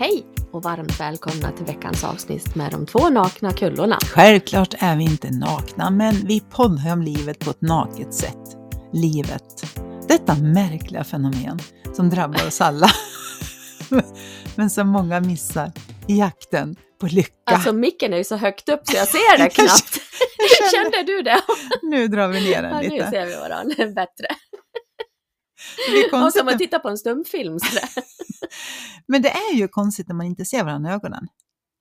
Hej och varmt välkomna till veckans avsnitt med de två nakna kullorna. Självklart är vi inte nakna, men vi poddar om livet på ett naket sätt. Livet. Detta märkliga fenomen som drabbar oss alla. men som många missar i jakten på lycka. Alltså micken är ju så högt upp så jag ser det knappt. Kände du det? Nu drar vi ner den Ja, nu lite. ser vi varandra bättre. Det är konstigt som att titta på en stumfilm. men det är ju konstigt när man inte ser varandra i ögonen.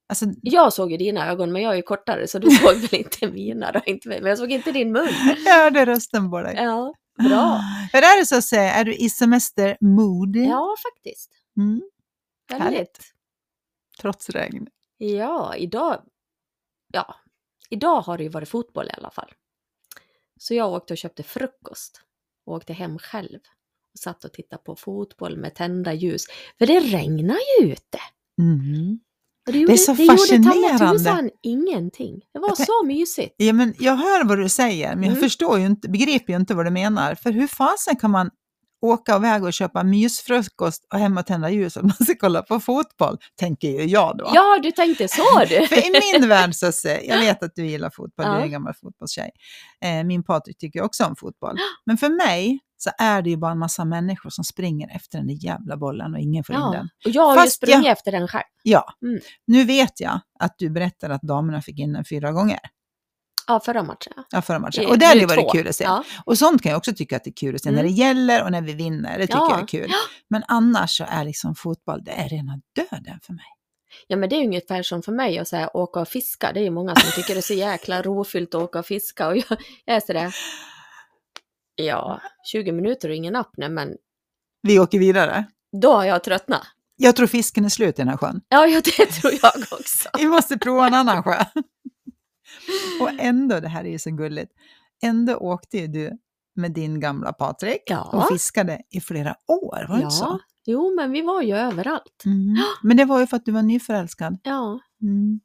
Alltså, Jag såg ju dina ögon, men jag är ju kortare så du såg väl inte mina då, inte mig. Men jag såg inte din mun. jag hörde rösten på dig. Ja, bra. Hur är det så att säga? Är du i semestermood? Ja, faktiskt. Mm, Väldigt. Härligt. trots regn. Ja, idag... Ja, idag har det ju varit fotboll i alla fall. Så jag åkte och köpte frukost och åkte hem själv. Och satt och tittade på fotboll med tända ljus. För det regnar ju ute. Mm. Och det, gjorde, så det gjorde ta mig fascinerande. tusan ingenting. Det var så mysigt. Ja, men jag hör vad du säger, men jag Mm. förstår ju inte, begriper ju inte vad du menar. För hur fasen kan man åka iväg och köpa mysfrukost och hem och tända ljus och man ska kolla på fotboll, tänker ju jag då. Ja, du tänkte så du. För i min värld så jag vet att du gillar fotboll, du är Ja. en gammal fotbollstjej. Eh, min Patrik tycker också om fotboll. Men för mig så är det ju bara en massa människor som springer efter den där jävla bollen och ingen får in Ja, den. och jag har ju Fast sprungit jag- efter den själv. Ja, Mm. nu vet jag att du berättade att damerna fick in den fyra gånger. Ja, förra matchen. ja. Förra matchen. Och det hade ju varit kul att se. Ja. Och sånt kan jag också tycka att det är kul att se när Mm. det gäller och när vi vinner. Det tycker Ja. jag är kul. Men annars så är liksom fotboll, det är rena döden för mig. Ja men det är ju ungefär som för mig att säga åka och fiska. Det är ju många som tycker det är så jäkla rofyllt att åka och fiska. Och jag, jag är sådär, ja, 20 minuter och ingen napp nej, men Vi åker vidare. då har jag tröttnat. Jag tror fisken är slut i den här sjön. Ja, ja det tror jag också. Vi måste prova en annan sjö. och ändå, det här är ju så gulligt, ändå åkte ju du med din gamla Patrik Ja. och fiskade i flera år, var det inte så? Ja, jo men vi var ju överallt. Mm. Men det var ju för att du var nyförälskad. Ja, Mm.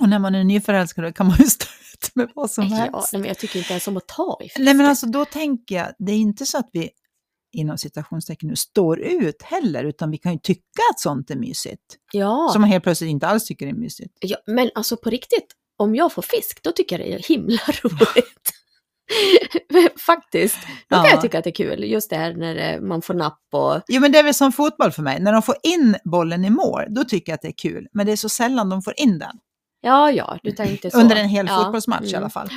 Och när man är nyförälskad kan man ju stå ut med vad som ja helst. nej, men jag tycker inte ens om att ta i. Nej men alltså då tänker jag, det är inte så att vi inom citationstecken nu står ut heller, utan vi kan ju tycka att sånt är mysigt. Ja, Som man helt plötsligt inte alls tycker är mysigt. ja, men alltså på riktigt, om jag får fisk då tycker jag det är himla roligt. Faktiskt, då kan Ja. jag tycka att det är kul. Just det här när eh, man får napp och Jo men det är väl som fotboll för mig, när de får in bollen i mål, då tycker jag att det är kul. Men det är så sällan de får in den. Ja, ja, du tänkte så. Under en hel ja. fotbollsmatch i mm. alla fall.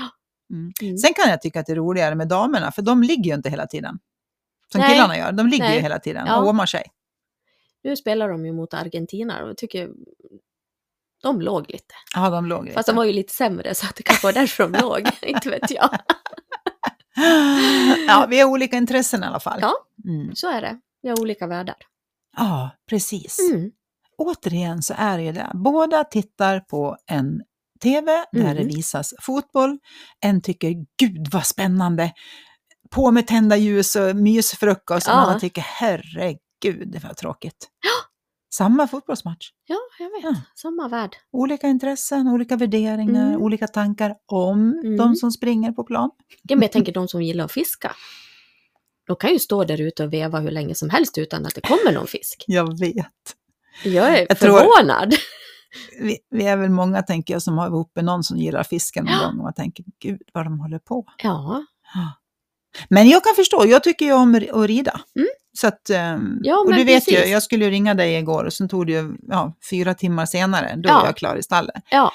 Mm. Mm. Sen kan jag tycka att det är roligare med damerna, för de ligger ju inte hela tiden. Som Nej. killarna gör, de ligger ju Nej. hela tiden Ja. och åmar sig. Nu spelar de ju mot Argentina och tycker de låg lite. Ja, de låg lite. Fast de var ju lite sämre så att det kanske var därför de låg. Inte vet jag. Ja, vi har olika intressen i alla fall. Ja. Mm. Så är det. Vi har olika världar. Ja, precis. Mm. Återigen så är det ju det. Båda tittar på en TV där Mm. det visas fotboll. En tycker gud vad spännande. På med tända ljus och mysfrukost. Och Ja. en annan tycker herregud det var tråkigt. Samma fotbollsmatch. Ja, jag vet. Ja. Samma värld. Olika intressen, olika värderingar, Mm. olika tankar om Mm. de som springer på plan. Ja, men jag tänker de som gillar att fiska. De kan ju stå där ute och veva hur länge som helst utan att det kommer någon fisk. Jag vet. Jag är Jag tror- förvånad. Vi, vi är väl många, tänker jag, som har ihop med någon som gillar fisken någon Ja. gång och man tänker, gud vad de håller på. Ja, Men jag kan förstå, jag tycker ju om att rida. Mm. Så att, ehm, Ja, och du vet ju, precis. jag skulle ju ringa dig igår och sen tog det ju ja, fyra timmar senare, då Ja. är jag klar i stallet. ja.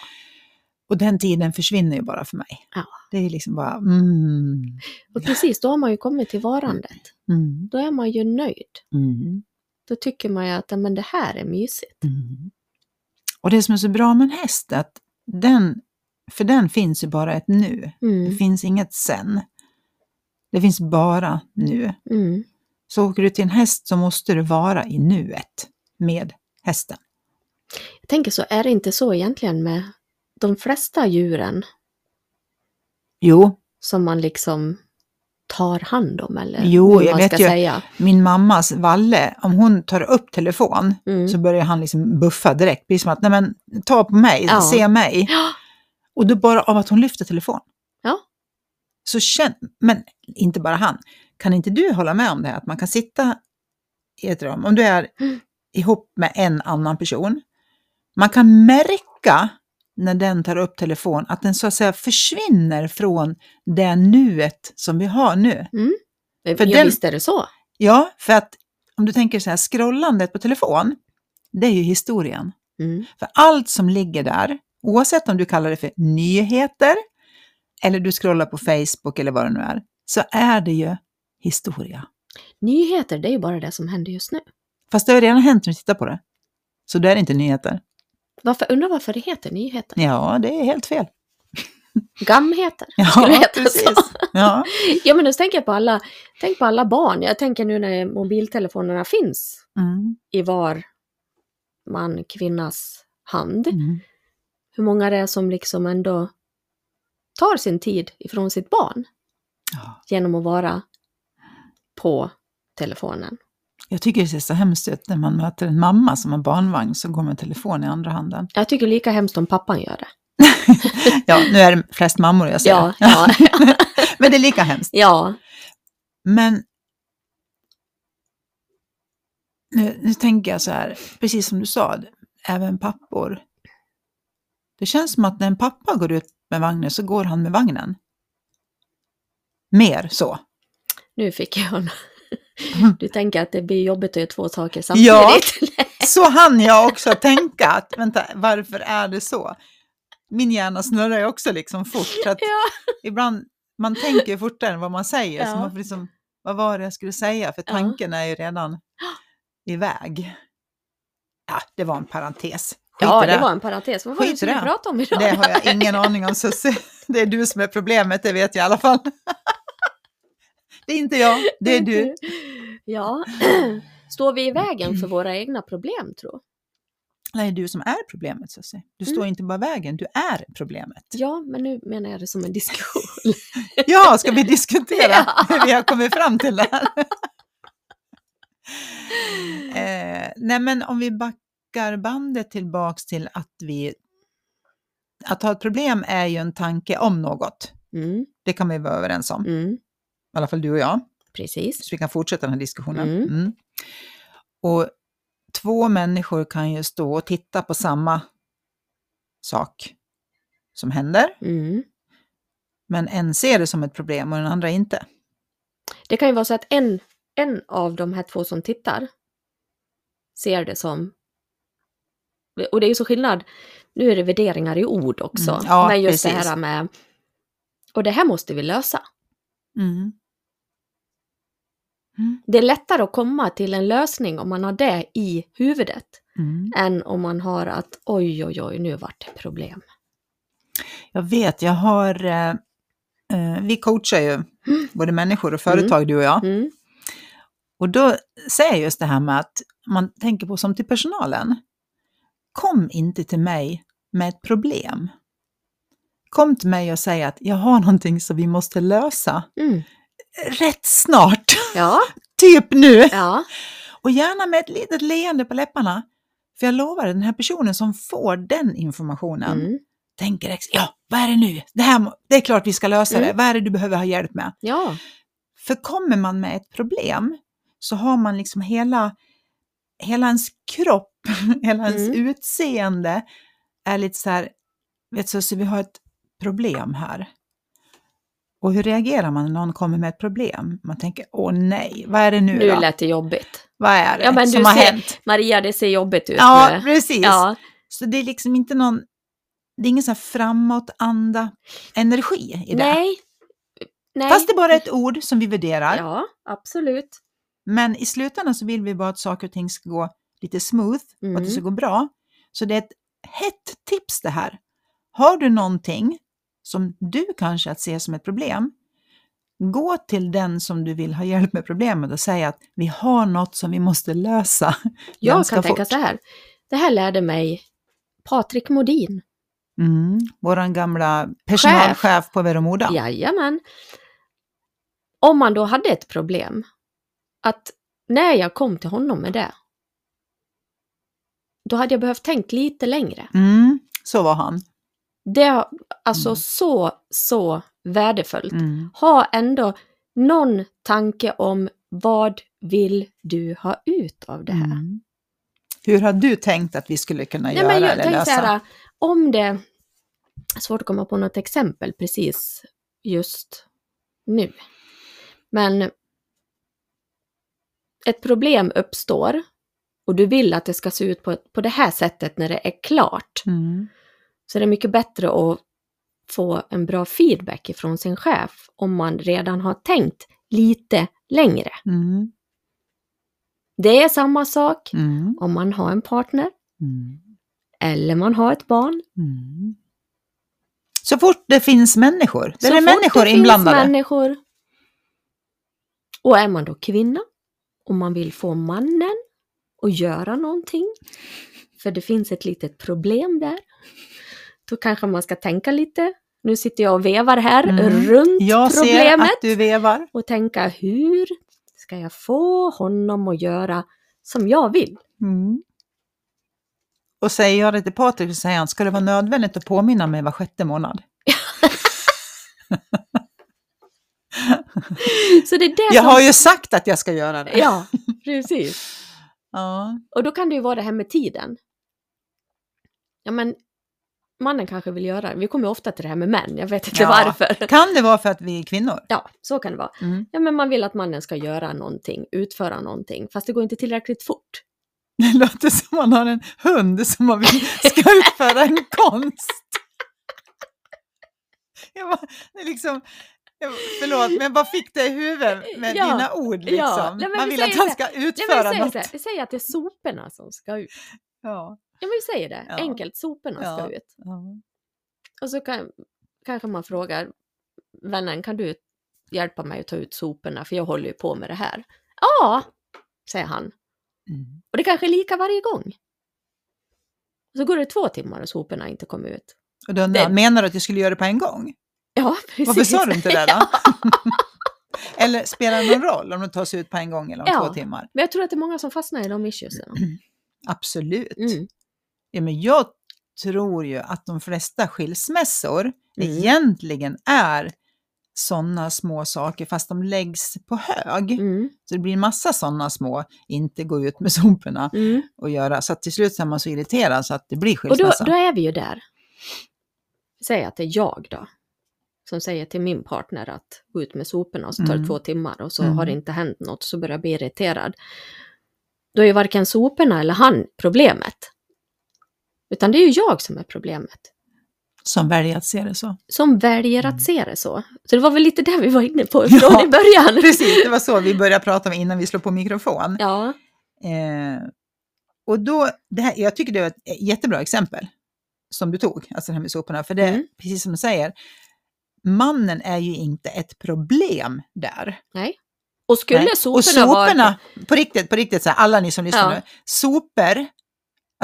Och den tiden försvinner ju bara för mig. Ja. Det är liksom bara, mm, Och precis, då har man ju kommit till varandet. mm, Då är man ju nöjd. mm, Då tycker man ju att men det här är mysigt. mm. Och det som är så bra med en häst är att den, för den finns ju bara ett nu. Det Mm. finns inget sen. Det finns bara nu. Mm. Så åker du till en häst så måste du vara i nuet med hästen. Jag tänker så, är det inte så egentligen med de flesta djuren Jo, som man liksom tar hand om eller Jo, jag vet ju. säga. min mammas Valle, om hon tar upp telefon Mm. så börjar han liksom buffa direkt. Precis som att, nej men ta på mig, Ja. se mig. Ja. Och då bara av att hon lyfter telefon. Ja. Så känn, men inte bara han. Kan inte du hålla med om det här? Att man kan sitta i ett rum, om du är Mm. ihop med en annan person. Man kan märka när den tar upp telefon att den så att säga försvinner från det nuet som vi har nu. Mm. För ja, den- visst är det så. Ja, för att om du tänker så här, scrollandet på telefon, det är ju historien. Mm. För allt som ligger där, oavsett om du kallar det för nyheter eller du scrollar på Facebook eller vad det nu är, så är det ju historia. Nyheter, det är ju bara det som händer just nu. Fast det har redan hänt när du tittar på det. Så det är inte nyheter. Varför, undrar varför det heter nyheter? Ja, det är helt fel. Gamheter, Ja, skulle det heta precis. så. Ja, Ja, men då tänker jag på alla, tänk på alla barn. Jag tänker nu när mobiltelefonerna finns mm. i var man, kvinnas hand. Mm. Hur många det är som liksom ändå tar sin tid ifrån sitt barn Ja. genom att vara på telefonen. Jag tycker det ser så hemskt ut när man möter en mamma som har barnvagn så går med telefon i andra handen. Jag tycker lika hemskt om pappan gör det. Ja, nu är det flest mammor jag ser. Ja, ja, Men det är lika hemskt. ja. Men nu, nu tänker jag så här, precis som du sa, även pappor. Det känns som att när en pappa går ut med vagnen så går han med vagnen. Mer så. Nu fick jag en... Du tänker att det blir jobbigt att göra två saker samtidigt? Ja. Så hann jag också tänka att, vänta, varför är det så? Min hjärna snurrar ju också liksom fort. Så att ja. ibland, man tänker fortare än vad man säger. Så Ja. man får liksom, vad var det jag skulle säga? För Ja. tanken är ju redan iväg. Ja, det var en parentes. Skit ja, i det var en parentes. Vad var det Skit i vi det. prata om idag? Det har jag ingen aning om Susie. Det är du som är problemet, det vet jag i alla fall. Det är inte jag, det är du. Ja. Står vi i vägen för våra egna problem, Det är du som är problemet Susie. Du står Mm. inte bara i vägen, du är problemet. Ja, men nu menar jag det som en diskussion. Ja, ska vi diskutera hur vi har kommit fram till det här? eh, nej, men om vi backar bandet tillbaks till att vi... Att ha ett problem är ju en tanke om något. Mm, Det kan vi vara överens om, mm, i alla fall du och jag. precis. Så vi kan fortsätta den här diskussionen. Mm. Mm. Och två människor kan ju stå och titta på samma sak som händer, Mm. men en ser det som ett problem och den andra inte. Det kan ju vara så att en, en av de här två som tittar ser det som... Och det är ju så skillnad, nu är det värderingar i ord också, Mm, ja, men just det precis. här med... Och det här måste vi lösa. Mm. Mm. Det är lättare att komma till en lösning om man har det i huvudet Mm. än om man har att oj, oj, oj, nu vart det problem. Jag vet, jag har... Eh, eh, vi coachar ju både människor och företag, du och jag. Mm. Och då säger jag just det här med att man tänker på som till personalen. Kom inte till mig med ett problem. Kom till mig och säg att jag har någonting som vi måste lösa Mm. rätt snart, Ja, typ nu. ja, Och gärna med ett litet leende på läpparna. För jag lovar, den här personen som får den informationen mm. tänker, ex- ja, vad är det nu? Det, här, det är klart vi ska lösa det. Mm. Vad är det du behöver ha hjälp med? ja, För kommer man med ett problem så har man liksom hela, hela ens kropp, hela ens Mm. utseende är lite så här, vet du, så vi har ett problem här. Och hur reagerar man när någon kommer med ett problem? Man tänker, åh nej, vad är det nu, nu då? lät det jobbigt. Vad är det Ja, men som du har ser- hänt? Maria, det ser jobbigt ut Ja, nu. precis. Ja, Så det är liksom inte någon, det är ingen så här framåt-anda energi i det. nej. nej. Fast det bara är ett ord som vi värderar. Ja, absolut. Men i slutändan så vill vi bara att saker och ting ska gå lite smooth och att det ska Mm. gå bra. Så det är ett hett tips det här. Har du någonting som du kanske att se som ett problem, gå till den som du vill ha hjälp med problemet och säg att vi har något som vi måste lösa. Jag kan tänka fort. så här. Det här lärde mig Patrik Modin. Mm. Våran gamla personalchef på Veromoda. Jajamän. Om man då hade ett problem, att när jag kom till honom med det, då hade jag behövt tänkt lite längre. Mm. Så var han. Det är alltså Mm. så, så värdefullt. Mm. Ha ändå någon tanke om vad vill du ha ut av det här? Mm. Hur har du tänkt att vi skulle kunna Nej, göra men jag eller lösa? här, om det... Svårt att komma på något exempel precis just nu. Men ett problem uppstår och du vill att det ska se ut på, på det här sättet när det är klart. Mm. Så det är mycket bättre att få en bra feedback ifrån sin chef om man redan har tänkt lite längre. Mm. Det är samma sak Mm. om man har en partner Mm. eller man har ett barn. Mm. Så fort det finns människor, där Så är fort människor det inblandade. Finns människor. Och är man då kvinna och man vill få mannen att göra någonting, för det finns ett litet problem där, då kanske man ska tänka lite. Nu sitter jag och vevar här Mm. runt Jag ser problemet att du vevar. och tänka hur ska jag få honom att göra som jag vill? Mm. Och säger jag det till Patrik så säger han, ska det vara nödvändigt att påminna mig var sjätte månad? Så det är det Jag som... har ju sagt att jag ska göra det. Ja, precis. Ja. Och då kan det ju vara det här med tiden. Ja, men mannen kanske vill göra det. Vi kommer ofta till det här med män, jag vet inte Ja. varför. Kan det vara för att vi är kvinnor? Ja, så kan det vara. Mm. Ja, men man vill att mannen ska göra någonting, utföra någonting, fast det går inte tillräckligt fort. Det låter som man har en hund som man vill ska utföra en konst. Jag bara, det är liksom, förlåt, men jag bara fick det i huvudet med Ja, dina ord. Liksom. ja. Nej, man vi vill att han ska Nej, men vi, utföra säger något. vi säger att det är soporna som ska ut. Ja, Ja, men vi säger det. Ja. Enkelt, soporna Ja. ska ut. ja. Och så kan, kanske man frågar vännen, kan du hjälpa mig att ta ut soporna? För jag håller ju på med det här. Ja, säger han. Mm. Och det kanske är lika varje gång. Så går det två timmar och soporna inte kommer ut. Och då Det- menar du att jag skulle göra det på en gång? Ja, precis. Varför sa du inte det då? eller spelar det någon roll om de tar sig ut på en gång eller om Ja. två timmar? Men jag tror att det är många som fastnar i de issuesen. Absolut. Mm. Ja, men jag tror ju att de flesta skilsmässor Mm. egentligen är sådana små saker fast de läggs på hög. Mm. Så det blir en massa sådana små, inte gå ut med soporna Mm. och göra. Så att till slut så är man så irriterad så att det blir Och då, skilsmässa. då är vi ju där. Säg att det är jag då. Som säger till min partner att gå ut med soporna och så tar det Mm. två timmar och så Mm. har det inte hänt något så börjar jag bli irriterad. Då är ju varken soporna eller han problemet. Utan det är ju jag som är problemet. Som väljer att se det så. Som väljer Mm. att se det så. Så det var väl lite det vi var inne på Ja, från i början. Precis, det var så vi började prata om innan vi slog på mikrofon. Ja, Eh, och då, det här, jag tycker det var ett jättebra exempel som du tog, alltså det här med soporna. För det, Mm. precis som du säger, mannen är ju inte ett problem där. nej. Och skulle Nej. soporna, och soporna, vara... på riktigt, på riktigt, så här, alla ni som lyssnar Ja. nu, sopor,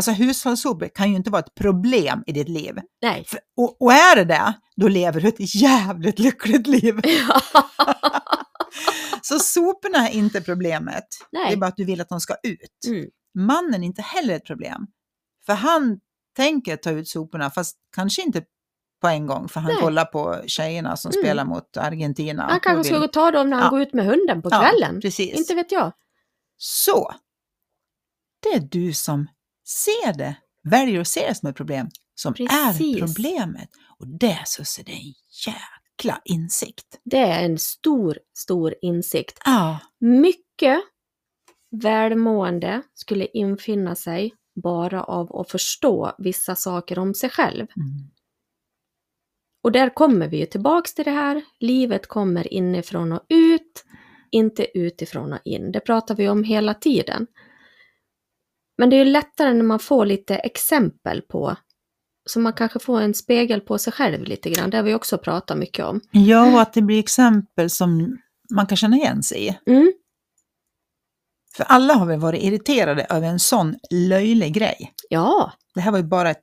alltså hushållssopor kan ju inte vara ett problem i ditt liv. Nej. För, och, och är det det, då lever du ett jävligt lyckligt liv. Så soporna är inte problemet, det är nej. bara att du vill att de ska ut. Mm. Mannen är inte heller ett problem. För han tänker ta ut soporna, fast kanske inte på en gång, för han Nej. kollar på tjejerna som Mm. spelar mot Argentina. Han kanske vill- ska ta dem när han Ja. går ut med hunden på Ja, kvällen. precis. Inte vet jag. Så, det är du som ser det, väljer att se det som ett problem, som är Precis. problemet. Och det så det är en jäkla insikt. Det är en stor, stor insikt. Ja, Mycket välmående skulle infinna sig bara av att förstå vissa saker om sig själv. mm. Och där kommer vi ju tillbaks till det här. Livet kommer inifrån och ut, inte utifrån och in. Det pratar vi om hela tiden. Men det är ju lättare när man får lite exempel på, så man kanske får en spegel på sig själv lite grann. Det har vi också pratat mycket om. ja och att det blir exempel som man kan känna igen sig i. Mm, För alla har väl varit irriterade över en sån löjlig grej. ja. Det här var ju bara ett,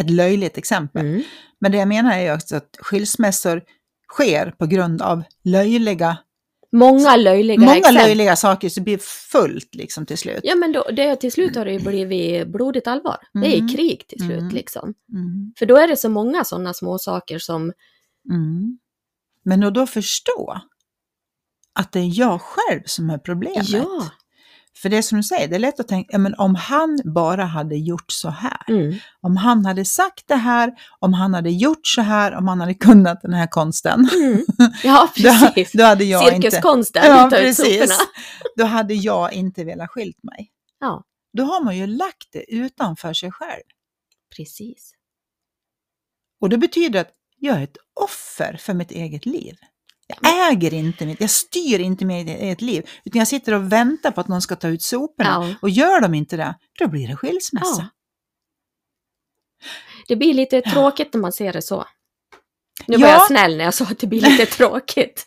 ett löjligt exempel. Mm, Men det jag menar är ju också att skilsmässor sker på grund av löjliga, många löjliga många exempel. löjliga saker så det blir fullt liksom till slut. Ja men då, det, till slut har det ju blivit blodigt allvar. Det är Mm. krig till slut Mm. liksom. Mm. För då är det så många sådana små saker som, Mm. Men att då förstå att det är jag själv som är problemet. ja, För det som du säger, det är lätt att tänka, ja, men om han bara hade gjort så här, Mm. om han hade sagt det här, om han hade gjort så här, om han hade kunnat den här konsten, Mm. Ja, då, precis. då hade jag inte... Cirkuskonsten, Ja, ta ut precis. Då hade jag inte velat skilt mig. Ja, Då har man ju lagt det utanför sig själv. precis. Och det betyder att jag är ett offer för mitt eget liv. Jag äger inte mitt, jag styr inte mitt eget liv, utan jag sitter och väntar på att någon ska ta ut soporna. Ja. Och gör de inte det, då blir det skilsmässa. Ja. Det blir lite tråkigt när man ser det så. Nu var Ja. jag snäll när jag sa att det blir lite tråkigt.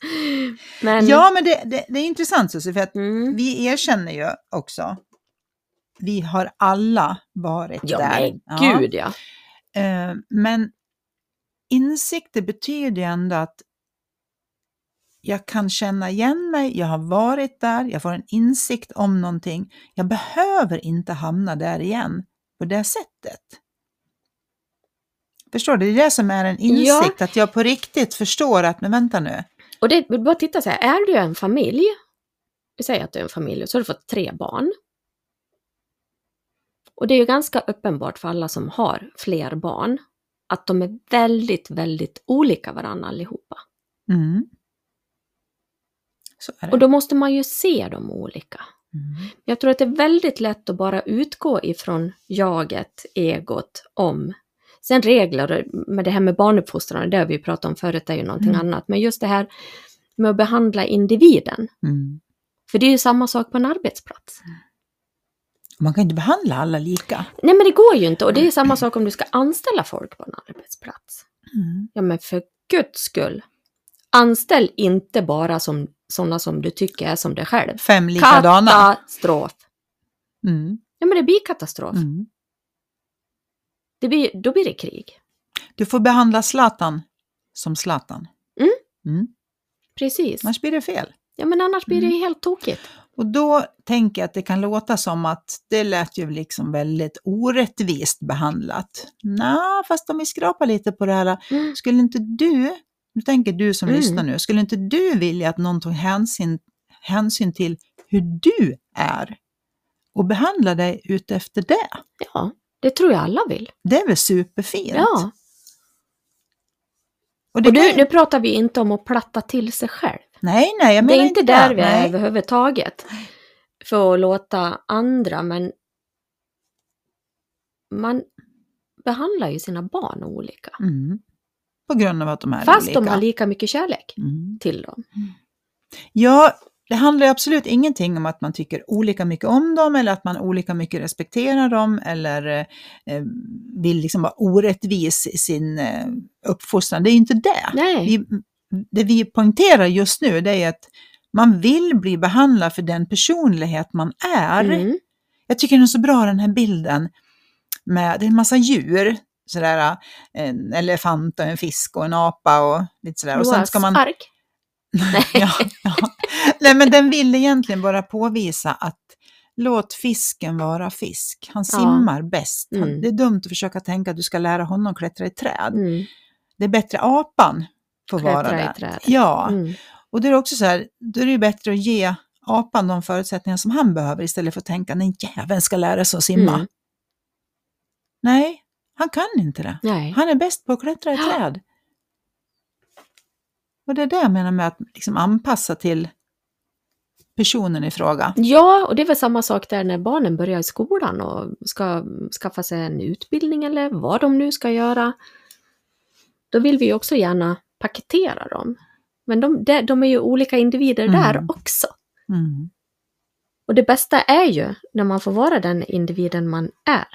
Men, Ja, men det, det, det är intressant Susie, för att mm. vi erkänner ju också, vi har alla varit ja där. men gud ja. Eh, Men insikt det betyder ju ändå att jag kan känna igen mig, jag har varit där, jag får en insikt om någonting. Jag behöver inte hamna där igen på det sättet. Förstår du? Det är det som är en insikt, att jag på riktigt förstår att, men vänta nu. Och det, bara titta så här, är du en familj, vi säger att du är en familj, och så har du fått tre barn. Och det är ju ganska uppenbart för alla som har fler barn, att de är väldigt, väldigt olika varandra allihopa. Mm. Och då måste man ju se dem olika. Mm. Jag tror att det är väldigt lätt att bara utgå ifrån jaget, egot, om. Sen regler, med det här med barnuppfostran, det har vi pratat om förut, är ju någonting Mm. annat. Men just det här med att behandla individen. Mm. För det är ju samma sak på en arbetsplats. Man kan inte behandla alla lika. Nej men det går ju inte och det är samma sak om du ska anställa folk på en arbetsplats. Mm. Ja men för guds skull. Anställ inte bara som sådana som du tycker är som dig själv. Fem likadana. Katastrof. Mm. Ja men det blir katastrof. Mm. Det blir, då blir det krig. Du får behandla Zlatan som Zlatan. Mm. Mm. Precis. Annars blir det fel. Ja men annars blir det Mm. helt tokigt. Och då tänker jag att det kan låta som att det lät ju liksom väldigt orättvist behandlat. Nej, fast om vi skrapar lite på det här, Mm. skulle inte du, nu tänker du som Mm. lyssnar nu, skulle inte du vilja att någon tog hänsyn, hänsyn till hur du är och behandla dig utefter det? Ja, det tror jag alla vill. Det är väl superfint? Ja. Och det Och nu, ju- nu pratar vi inte om att platta till sig själv. Nej, nej, jag Det menar är inte där det. vi är Nej. överhuvudtaget. För att låta andra, men man behandlar ju sina barn olika. Mm. På grund av att de är Fast olika. de har lika mycket kärlek Mm. till dem. Ja, det handlar ju absolut ingenting om att man tycker olika mycket om dem eller att man olika mycket respekterar dem eller eh, vill liksom vara orättvis i sin eh, uppfostran. Det är ju inte det. Nej, Vi, det vi poängterar just nu det är att man vill bli behandlad för den personlighet man är. mm. Jag tycker den är så bra den här bilden med, det är en massa djur, sådär, en elefant och en fisk och en apa och lite sådär. Och sen ska man ark. ja, ja. Nej, men den vill egentligen bara påvisa att låt fisken vara fisk. Han Ja. simmar bäst. Han, Mm. Det är dumt att försöka tänka att du ska lära honom klättra i träd. Mm. Det är bättre apan får vara Klättra i där. träd. Ja, Mm. och då är det också så här, då är det ju bättre att ge apan de förutsättningar som han behöver istället för att tänka, nej jäveln ska lära sig att simma. Mm. Nej, han kan inte det. Nej. Han är bäst på att klättra i träd. Och det är det jag menar med att liksom anpassa till personen i fråga. Ja, och det är väl samma sak där när barnen börjar i skolan och ska skaffa sig en utbildning eller vad de nu ska göra. Då vill vi ju också gärna paketera dem. Men de, de, de är ju olika individer Mm. där också. Mm. Och det bästa är ju när man får vara den individen man är.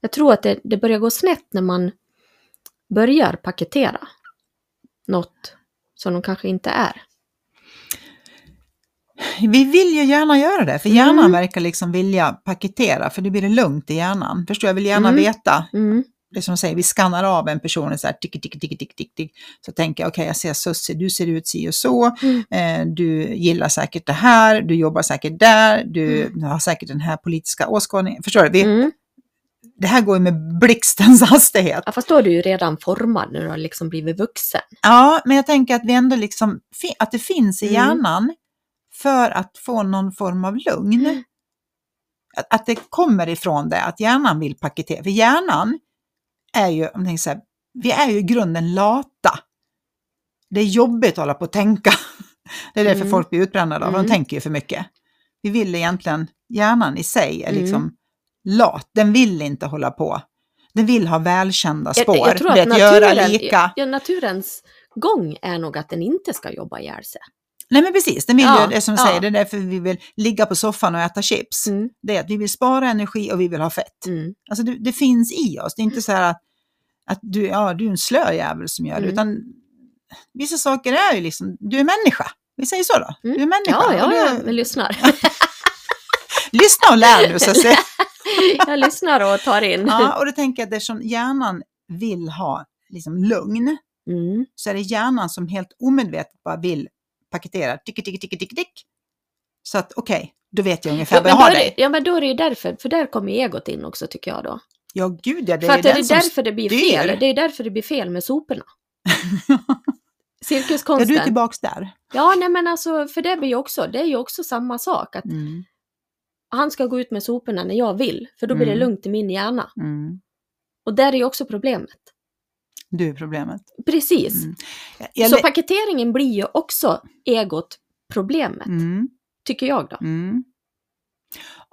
Jag tror att det, det börjar gå snett när man börjar paketera något som de kanske inte är. Vi vill ju gärna göra det, för hjärnan Mm. verkar liksom vilja paketera, för det blir det lugnt i hjärnan. Förstår jag, vill gärna Mm. veta. Mm. Det som säger, vi skannar av en person så här, tick, tick, tick, tick, tick, tick. Så tänker jag, okej, jag ser Sussie, du ser ut si och så, Mm. eh, du gillar säkert det här, du jobbar säkert där, du Mm. har säkert den här politiska åskådningen. Förstår du? Vi, Mm. Det här går ju med blixtens hastighet. Ja, fast då är du ju redan formad när du har liksom blivit vuxen. Ja, men jag tänker att vi ändå liksom, att det finns i Mm. hjärnan för att få någon form av lugn. Mm. Att, att det kommer ifrån det, att hjärnan vill paketera. För hjärnan är ju, om tänker så här, vi är ju i grunden lata. Det är jobbigt att hålla på och tänka. Det är därför Mm. folk blir utbrända då, för de Mm. tänker ju för mycket. Vi vill egentligen, hjärnan i sig är Mm. liksom lat, den vill inte hålla på. Den vill ha välkända Jag- spår, jag tror det att att göra naturen- lika. Ja, naturens gång är nog att den inte ska jobba ihjäl sig. Nej men precis, den vill Ja, ju, det som du ja. säger, det är därför vi vill ligga på soffan och äta chips. Mm. Det är att vi vill spara energi och vi vill ha fett. Mm. Alltså det, det finns i oss, det är inte så här att, att du, ja, du är en slö jävel som gör det, Mm. utan vissa saker är ju liksom, du är människa. Vi säger så då, Mm. du är människa. Ja, ja, du, ja, men lyssnar. Lyssna och lär nu så att säga. jag lyssnar och tar in. Ja, och då tänker jag att eftersom hjärnan vill ha liksom lugn, Mm. så är det hjärnan som helt omedvetet bara vill paketera, tick, tick, tick, tick, tick. Så att okej, då vet jag ungefär Ja, vad jag har är det, dig. ja, men då är det ju därför, för där kommer egot in också tycker jag då. Ja, gud ja, det för är att ju det den är som... därför det blir styr. fel. Det är därför det blir fel med soporna. är Cirkuskonsten. du tillbaks där? Ja, nej men alltså, för det blir ju också, det är ju också samma sak. Att Mm, han ska gå ut med soporna när jag vill, för då blir Mm. det lugnt i min hjärna. mm. Och där är ju också problemet. Du är problemet. Precis. Mm. Jag, Så paketeringen blir ju också egot problemet, mm, tycker jag då. mm.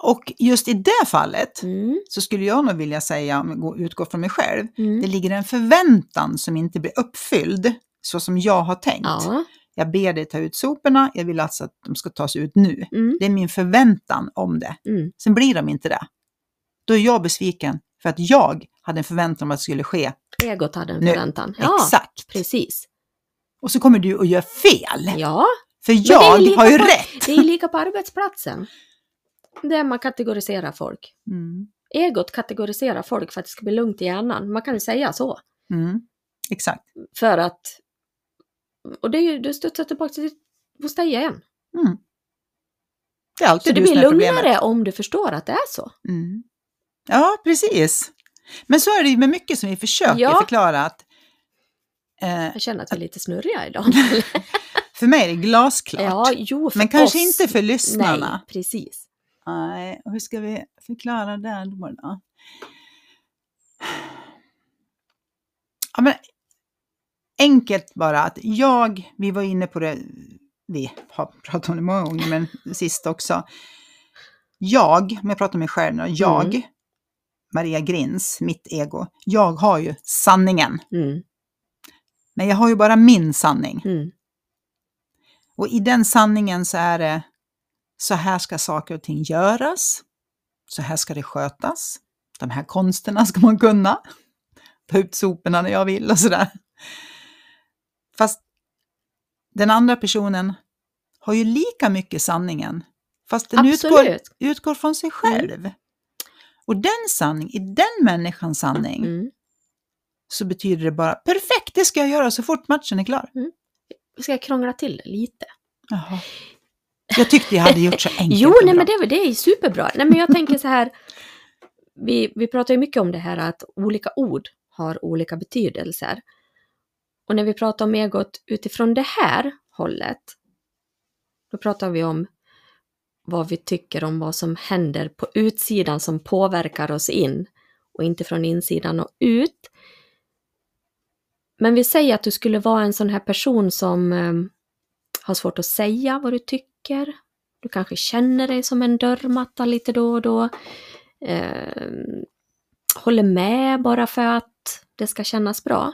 Och just i det fallet Mm. så skulle jag nog vilja säga, om jag går- utgår från mig själv, det Mm. ligger en förväntan som inte blir uppfylld så som jag har tänkt. Ja. Jag ber dig ta ut soporna, jag vill alltså att de ska tas ut nu. Mm. Det är min förväntan om det. Mm. Sen blir de inte det. Då är jag besviken för att jag hade en förväntan om att det skulle ske. Egot hade en Nu. förväntan. Ja, Exakt. precis. Och så kommer du och gör fel. Ja, För jag har ju på- rätt. det är lika på arbetsplatsen. Där man kategoriserar folk. Mm. Egot kategoriserar folk för att det ska bli lugnt i hjärnan. Man kan ju säga så. Mm. Exakt. För att... Och det, det studsar tillbaka till hos dig igen. Mm. Det är Så alltid det du som blir är problemet. lugnare om du förstår att det är så. Mm. Ja, precis. Men så är det ju med mycket som vi försöker Ja. förklara att eh, Jag känner att vi är lite snurriga idag. för mig är det glasklart. ja, jo, Men kanske oss. inte för lyssnarna. Nej, precis. Nej, hur ska vi förklara det då? Ja, men enkelt bara att jag, vi var inne på det, vi har pratat om det många gånger, men sist också. Jag, om jag pratar om mig själv nu, jag, Mm. Maria Grins, mitt ego, jag har ju sanningen. Mm, Men jag har ju bara min sanning. mm, Och i den sanningen så är det så här ska saker och ting göras. Så här ska det skötas. De här konsterna ska man kunna. Ta ut soporna när jag vill och sådär. Fast den andra personen har ju lika mycket sanningen. Fast den utgår, utgår från sig själv. Och den sanning, i den människans sanning, Mm. så betyder det bara perfekt, det ska jag göra så fort matchen är klar. Ska jag krångla till det lite? Jaha. Jag tyckte jag hade gjort så enkelt Jo, nej, bra. men det, det är superbra. Nej, men jag tänker så här. Vi, vi pratar ju mycket om det här att olika ord har olika betydelser. Och när vi pratar om egot utifrån det här hållet, då pratar vi om vad vi tycker om vad som händer på utsidan som påverkar oss in och inte från insidan och ut. Men vi säger att du skulle vara en sån här person som eh, har svårt att säga vad du tycker. Du kanske känner dig som en dörrmatta lite då och då. Eh, håller med bara för att det ska kännas bra.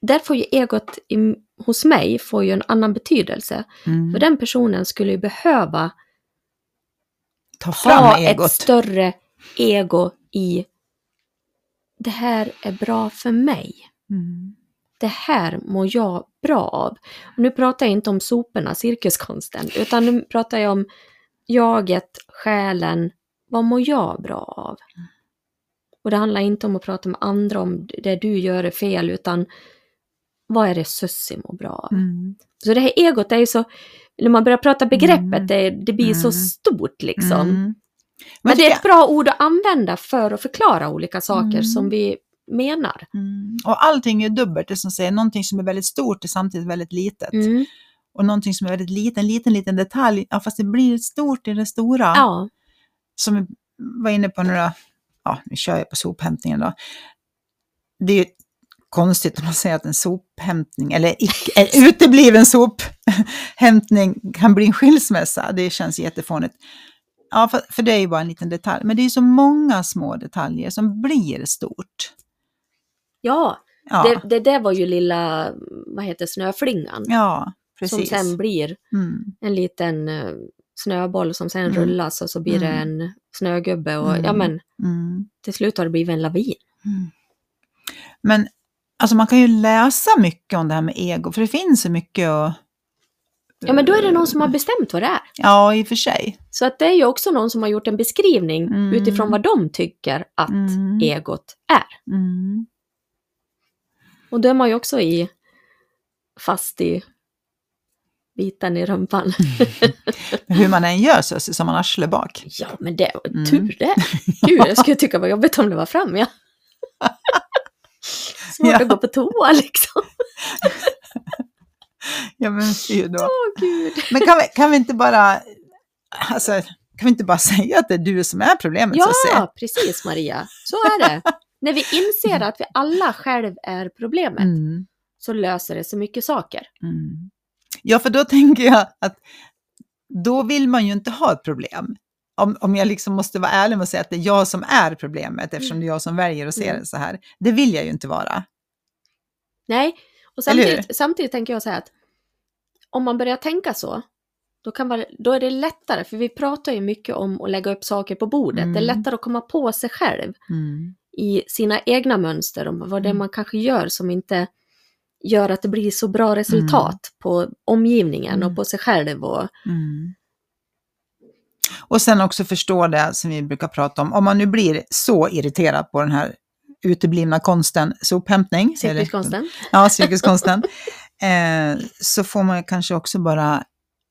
Där får ju egot i, hos mig får ju en annan betydelse. Mm. För den personen skulle ju behöva Ta fram ha egot. ett större ego i det här är bra för mig. Mm. Det här mår jag bra av. Och nu pratar jag inte om soporna, cirkuskonsten, utan nu pratar jag om jaget, själen. Vad mår jag bra av? Och det handlar inte om att prata med andra om det du gör är fel, utan vad är det Sussi mår bra av? Mm. Så det här egot är ju så, när man börjar prata begreppet, Mm. det, det blir så Mm. stort liksom. Mm. Men det är ett bra ord att använda för att förklara olika saker Mm. som vi menar. Och allting är dubbelt, det som säger någonting som är väldigt stort är samtidigt väldigt litet. Och någonting som är väldigt liten, liten, liten detalj, ja, fast det blir stort i det stora. Ja, Som vi var inne på några, ja, nu kör jag på sophämtningen då. Det är ju konstigt om man säger att en sophämtning, eller icke, en utebliven sophämtning kan bli en skilsmässa. Det känns jättefånigt. Ja, för, för det är ju bara en liten detalj. Men det är ju så många små detaljer som blir stort. ja. Ja, Det, det där var ju lilla, vad heter snöflingan. ja som precis. sen blir Mm, en liten eh, snöboll som sen Mm. rullas och så blir det Mm. en snögubbe och Mm. ja men mm, till slut har det blivit en lavin. mm. Men alltså man kan ju läsa mycket om det här med ego, för det finns så mycket att... Ja men då är det någon som har bestämt vad det är. Ja, i och för sig. Så att det är ju också någon som har gjort en beskrivning Mm. utifrån vad de tycker att Mm. egot är. Mm. Och då är man ju också i fast i biten i rumpan. Hur man än gör så ser man arsle bak. Ja men det var Mm. tur det. Gud jag skulle tycka var jobbigt om det var fram ja. Svårt Ja. att gå på toa liksom. Ja, men fy då. Åh gud. Men kan vi, kan vi inte bara... Alltså, kan vi inte bara säga att det är du som är problemet, så? Ja, precis Maria. Så är det. När vi inser att vi alla själv är problemet Mm. så löser det så mycket saker. Mm. Ja, för då tänker jag att då vill man ju inte ha ett problem. Om, om jag liksom måste vara ärlig att säga att det är jag som är problemet, eftersom det är jag som väljer att se Mm. det så här. Det vill jag ju inte vara. Nej, och samtidigt, samtidigt tänker jag så här att om man börjar tänka så, då, kan man, då är det lättare, för vi pratar ju mycket om att lägga upp saker på bordet. Mm. Det är lättare att komma på sig själv Mm. i sina egna mönster, om vad det är Mm. man kanske gör som inte gör att det blir så bra resultat på omgivningen Mm. och på sig själv. Och, Mm. Och sen också förstå det som vi brukar prata om, om man nu blir så irriterad på den här uteblivna konsten sophämtning. Cirkuskonsten. Ja, cirkuskonsten. eh, så får man kanske också bara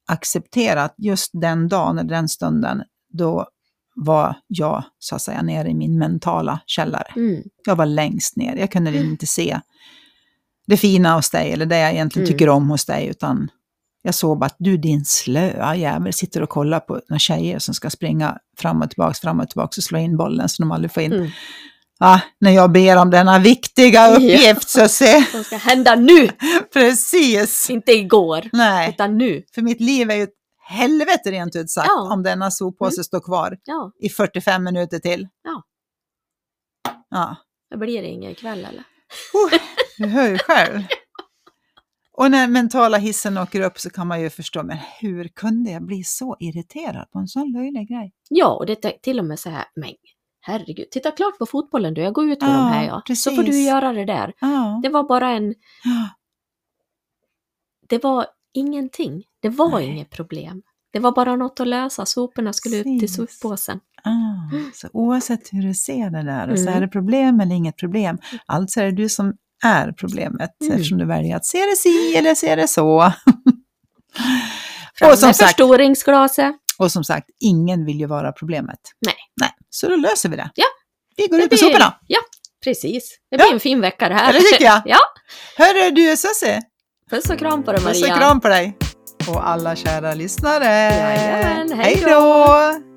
acceptera att just den dagen, eller den stunden, då var jag så att säga nere i min mentala källare. Mm. Jag var längst ner, jag kunde inte se det fina hos dig, eller det jag egentligen Mm. tycker om hos dig, utan jag såg bara att du din slöa jävel sitter och kollar på några tjejer som ska springa fram och tillbaka, fram och tillbaka och slå in bollen så de aldrig får in. Mm. Ah, när jag ber om denna viktiga uppgift så se, Som ska hända nu, precis. inte igår, Nej, utan nu. för mitt liv är ju ett helvete rent ut sagt Ja. om denna soppåse Mm. står kvar Ja, i 45 minuter till. Ja. Ja, det blir det ingen ikväll eller? oh, du hör ju själv. Och när mentala hissen åker upp så kan man ju förstå, men hur kunde jag bli så irriterad på en sån löjlig grej? Ja, och det är till och med så här, men herregud, titta klart på fotbollen du, jag går ut med Ja, de här ja. Så får du precis. göra det där. Ja. Det var bara en, det var ingenting. Det var Nej. inget problem. Det var bara något att lösa, soporna skulle ut till Precis. soppåsen. Ah, så oavsett hur du ser det där, och så Mm. är det problem eller inget problem, alltså är det du som är problemet Mm. eftersom du väljer att se det si eller se det så. Fram och, som med sagt, förstoringsglaset. och som sagt, ingen vill ju vara problemet. Nej. Nej, så då löser vi det. Ja. Vi går Det ut blir- soporna. Ja, precis. Det blir Ja. en fin vecka det här. Ja, det tycker jag. ja, Hörru du Susie, puss och kram på dig puss Maria. och kram på dig. Och alla kära lyssnare. Jajamän, hej då!